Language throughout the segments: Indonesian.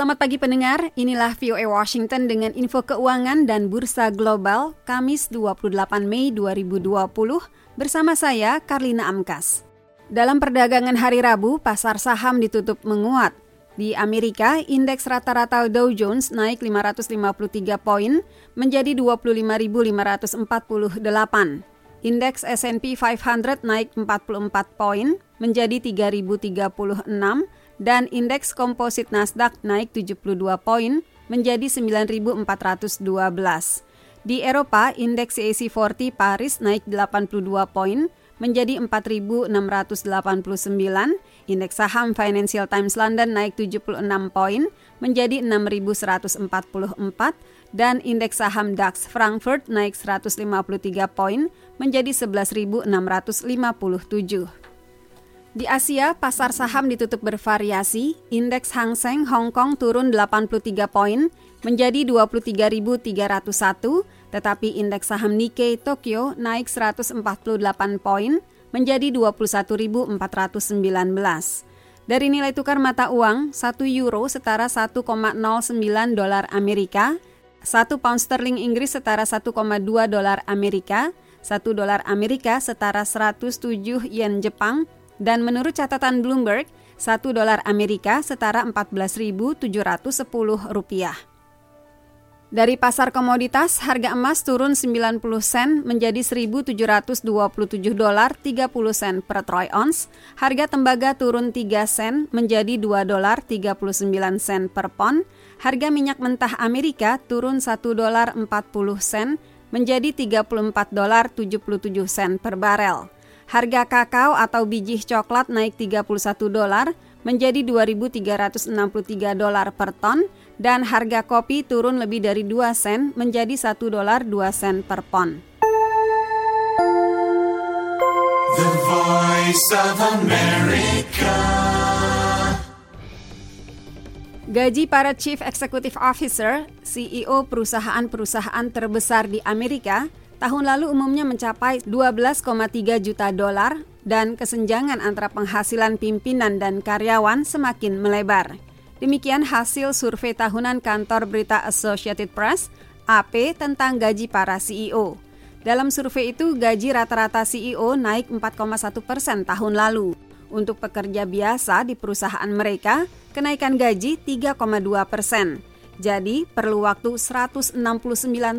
Selamat pagi pendengar, inilah VOA Washington dengan info keuangan dan bursa global Kamis 28 Mei 2020 bersama saya Karlina Amkas. Dalam perdagangan hari Rabu, pasar saham ditutup menguat. Di Amerika, indeks rata-rata Dow Jones naik 553 poin menjadi 25.548. Indeks S&P 500 naik 44 poin menjadi 3.036 dan indeks komposit Nasdaq naik 72 poin menjadi 9.412. Di Eropa, indeks CAC 40 Paris naik 82 poin menjadi 4.689, indeks saham Financial Times London naik 76 poin menjadi 6.144, dan indeks saham DAX Frankfurt naik 153 poin menjadi 11.657. Di Asia, pasar saham ditutup bervariasi. Indeks Hang Seng Hong Kong turun 83 poin menjadi 23.301, tetapi indeks saham Nikkei Tokyo naik 148 poin menjadi 21.419. Dari nilai tukar mata uang, 1 euro setara 1,09 dolar Amerika, 1 pound sterling Inggris setara 1,2 dolar Amerika, 1 dolar Amerika setara 107 yen Jepang, dan menurut catatan Bloomberg, 1 dolar Amerika setara 14.710 rupiah. Dari pasar komoditas, harga emas turun 90 sen menjadi 1.727 dolar 30 sen per troy ounce. Harga tembaga turun 3 sen menjadi 2 dolar 39 sen per pon. Harga minyak mentah Amerika turun 1 dolar 40 sen menjadi 34 dolar 77 sen per barel. Harga kakao atau biji coklat naik 31 dolar menjadi 2.363 dolar per ton dan harga kopi turun lebih dari 2 sen menjadi 1 dolar 2 sen per pon. The Voice of America. Gaji para Chief Executive Officer, CEO perusahaan-perusahaan terbesar di Amerika, tahun lalu umumnya mencapai 12,3 juta dolar dan kesenjangan antara penghasilan pimpinan dan karyawan semakin melebar. Demikian hasil survei tahunan kantor berita Associated Press, AP, tentang gaji para CEO. Dalam survei itu, gaji rata-rata CEO naik 4,1 persen tahun lalu. Untuk pekerja biasa di perusahaan mereka, kenaikan gaji 3,2 persen. Jadi, perlu waktu 169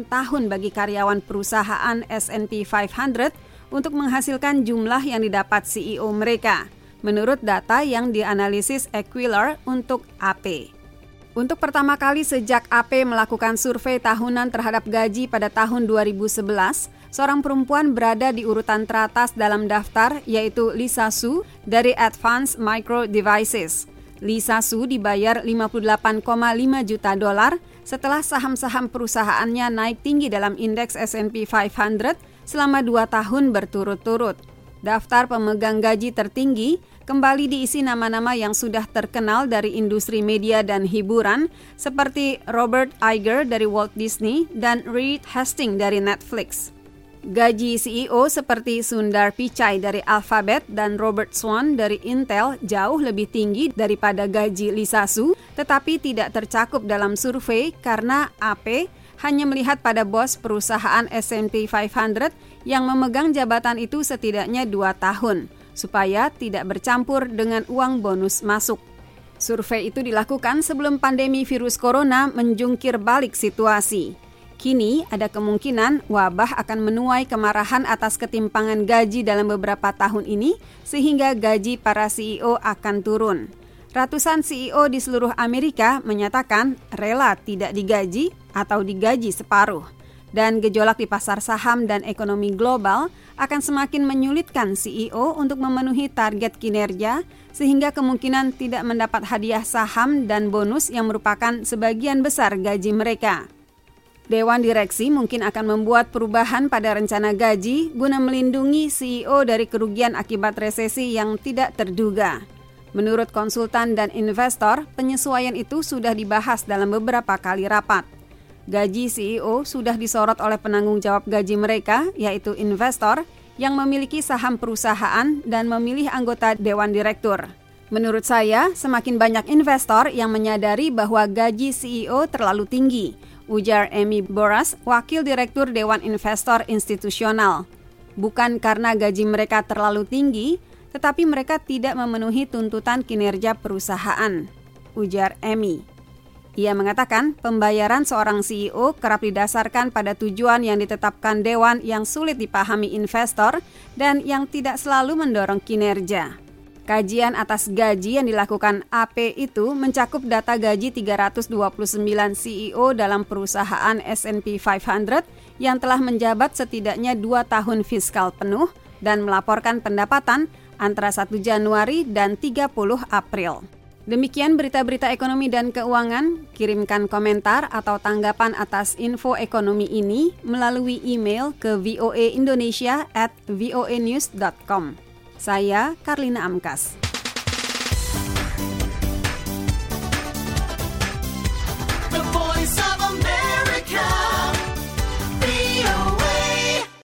tahun bagi karyawan perusahaan S&P 500 untuk menghasilkan jumlah yang didapat CEO mereka, menurut data yang dianalisis Equilar untuk AP. Untuk pertama kali sejak AP melakukan survei tahunan terhadap gaji pada tahun 2011, seorang perempuan berada di urutan teratas dalam daftar yaitu Lisa Su dari Advanced Micro Devices. Lisa Su dibayar 58,5 juta dolar setelah saham-saham perusahaannya naik tinggi dalam indeks S&P 500 selama dua tahun berturut-turut. Daftar pemegang gaji tertinggi kembali diisi nama-nama yang sudah terkenal dari industri media dan hiburan seperti Robert Iger dari Walt Disney dan Reed Hastings dari Netflix. Gaji CEO seperti Sundar Pichai dari Alphabet dan Robert Swan dari Intel jauh lebih tinggi daripada gaji Lisa Su, tetapi tidak tercakup dalam survei karena AP hanya melihat pada bos perusahaan S&P 500 yang memegang jabatan itu setidaknya dua tahun, supaya tidak bercampur dengan uang bonus masuk. Survei itu dilakukan sebelum pandemi virus corona menjungkir balik situasi. Kini ada kemungkinan wabah akan menuai kemarahan atas ketimpangan gaji dalam beberapa tahun ini sehingga gaji para CEO akan turun. Ratusan CEO di seluruh Amerika menyatakan rela tidak digaji atau digaji separuh. Dan gejolak di pasar saham dan ekonomi global akan semakin menyulitkan CEO untuk memenuhi target kinerja sehingga kemungkinan tidak mendapat hadiah saham dan bonus yang merupakan sebagian besar gaji mereka. Dewan Direksi mungkin akan membuat perubahan pada rencana gaji guna melindungi CEO dari kerugian akibat resesi yang tidak terduga. Menurut konsultan dan investor, penyesuaian itu sudah dibahas dalam beberapa kali rapat. Gaji CEO sudah disorot oleh penanggung jawab gaji mereka, yaitu investor, yang memiliki saham perusahaan dan memilih anggota dewan direktur. Menurut saya, semakin banyak investor yang menyadari bahwa gaji CEO terlalu tinggi, ujar Amy Boras, Wakil Direktur Dewan Investor Institusional. Bukan karena gaji mereka terlalu tinggi, tetapi mereka tidak memenuhi tuntutan kinerja perusahaan, ujar Amy. Ia mengatakan pembayaran seorang CEO kerap didasarkan pada tujuan yang ditetapkan dewan yang sulit dipahami investor dan yang tidak selalu mendorong kinerja. Kajian atas gaji yang dilakukan AP itu mencakup data gaji 329 CEO dalam perusahaan S&P 500 yang telah menjabat setidaknya dua tahun fiskal penuh dan melaporkan pendapatan antara 1 Januari dan 30 April. Demikian berita-berita ekonomi dan keuangan. Kirimkan komentar atau tanggapan atas info ekonomi ini melalui email ke voaindonesia at voanews.com. Saya Karlina Amkas.